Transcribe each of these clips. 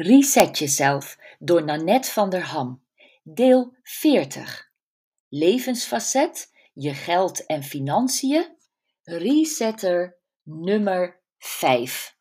Reset jezelf door Nanette van der Ham. Deel 40. Levensfacet, je geld en financiën. Resetter nummer 5.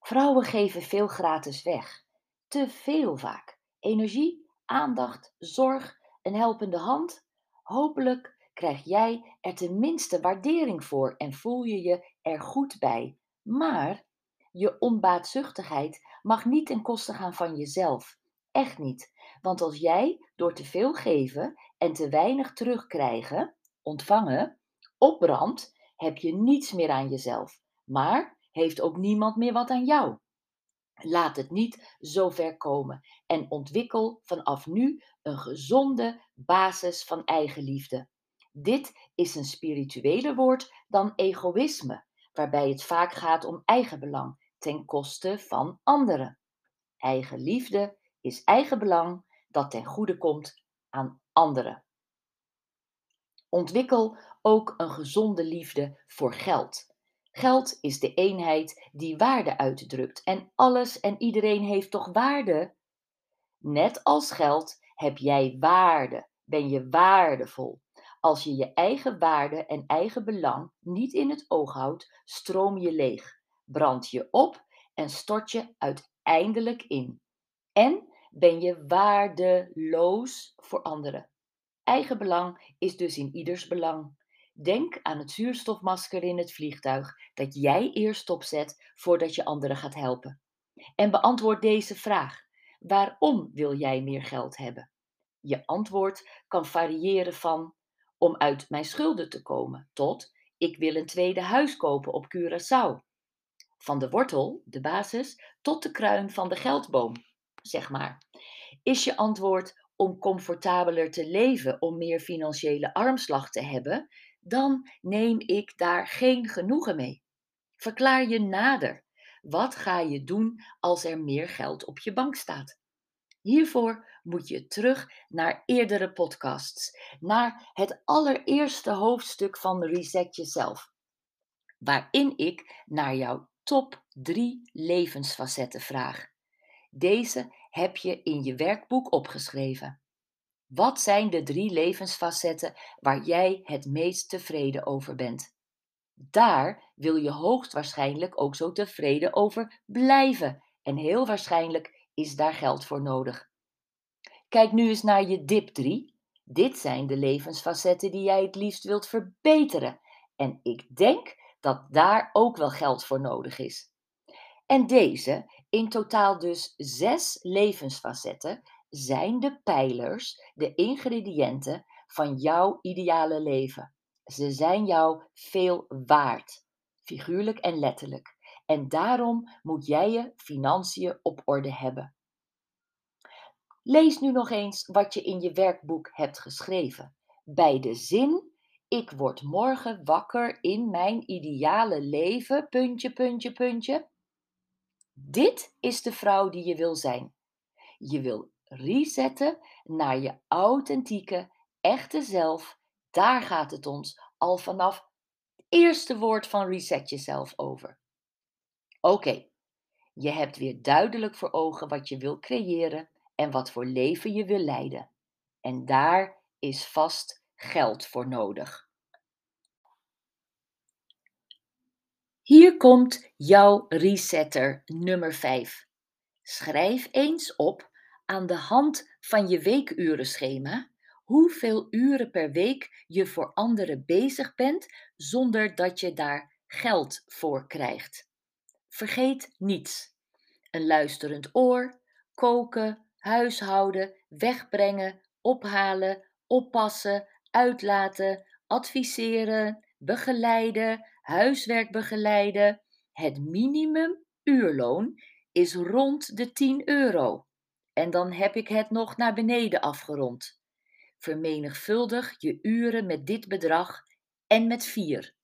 Vrouwen geven veel gratis weg. Te veel vaak. Energie, aandacht, zorg, een helpende hand. Hopelijk krijg jij er tenminste waardering voor en voel je je er goed bij. Maar je onbaatzuchtigheid mag niet ten koste gaan van jezelf. Echt niet. Want als jij door te veel geven en te weinig terugkrijgen, ontvangen, opbrandt, heb je niets meer aan jezelf. Maar heeft ook niemand meer wat aan jou. Laat het niet zo ver komen en ontwikkel vanaf nu een gezonde basis van eigenliefde. Dit is een spiritueler woord dan egoïsme, waarbij het vaak gaat om eigenbelang ten koste van anderen. Eigenliefde is eigenbelang dat ten goede komt aan anderen. Ontwikkel ook een gezonde liefde voor geld. Geld is de eenheid die waarde uitdrukt en alles en iedereen heeft toch waarde? Net als geld heb jij waarde, ben je waardevol. Als je je eigen waarde en eigen belang niet in het oog houdt, stroom je leeg brand je op en stort je uiteindelijk in. En ben je waardeloos voor anderen. Eigenbelang is dus in ieders belang. Denk aan het zuurstofmasker in het vliegtuig dat jij eerst opzet voordat je anderen gaat helpen. En beantwoord deze vraag: waarom wil jij meer geld hebben? Je antwoord kan variëren van om uit mijn schulden te komen tot ik wil een tweede huis kopen op Curaçao van de wortel, de basis, tot de kruin van de geldboom, zeg maar. Is je antwoord om comfortabeler te leven, om meer financiële armslag te hebben, dan neem ik daar geen genoegen mee. Verklaar je nader. Wat ga je doen als er meer geld op je bank staat? Hiervoor moet je terug naar eerdere podcasts, naar het allereerste hoofdstuk van Reset Jezelf, waarin ik naar jouw top 3 levensfacetten vraag. Deze heb je in je werkboek opgeschreven. Wat zijn de drie levensfacetten waar jij het meest tevreden over bent? Daar wil je hoogstwaarschijnlijk ook zo tevreden over blijven en heel waarschijnlijk is daar geld voor nodig. Kijk nu eens naar je dip 3. Dit zijn de levensfacetten die jij het liefst wilt verbeteren. En ik denk dat daar ook wel geld voor nodig is. En deze, in totaal dus zes levensfacetten, zijn de pijlers, de ingrediënten van jouw ideale leven. Ze zijn jou veel waard, figuurlijk en letterlijk. En daarom moet jij je financiën op orde hebben. Lees nu nog eens wat je in je werkboek hebt geschreven. Bij de zin ik word morgen wakker in mijn ideale leven, puntje, puntje, puntje. Dit is de vrouw die je wil zijn. Je wil resetten naar je authentieke, echte zelf. Daar gaat het ons al vanaf het eerste woord van reset jezelf over. Oké, je hebt weer duidelijk voor ogen wat je wil creëren en wat voor leven je wil leiden. En daar is vast geld voor nodig. Hier komt jouw resetter nummer 5. Schrijf eens op aan de hand van je weekurenschema hoeveel uren per week je voor anderen bezig bent zonder dat je daar geld voor krijgt. Vergeet niets. Een luisterend oor, koken, huishouden, wegbrengen, ophalen, oppassen, uitlaten, adviseren, begeleiden, huiswerk begeleiden. Het minimum uurloon is rond de 10 euro. En dan heb ik het nog naar beneden afgerond. Vermenigvuldig je uren met dit bedrag en met vier.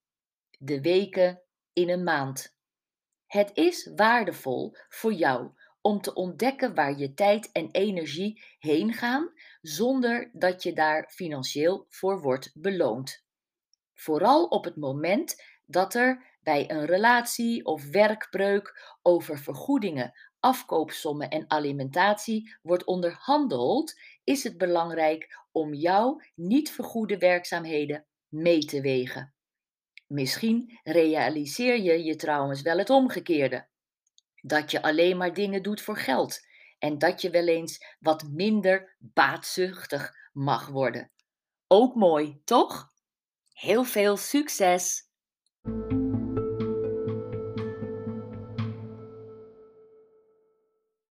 De weken in een maand. Het is waardevol voor jou om te ontdekken waar je tijd en energie heen gaan zonder dat je daar financieel voor wordt beloond. Vooral op het moment dat er bij een relatie of werkbreuk over vergoedingen, afkoopsommen en alimentatie wordt onderhandeld, is het belangrijk om jouw niet vergoede werkzaamheden mee te wegen. Misschien realiseer je je trouwens wel het omgekeerde. Dat je alleen maar dingen doet voor geld en dat je wel eens wat minder baatzuchtig mag worden. Ook mooi, toch? Heel veel succes!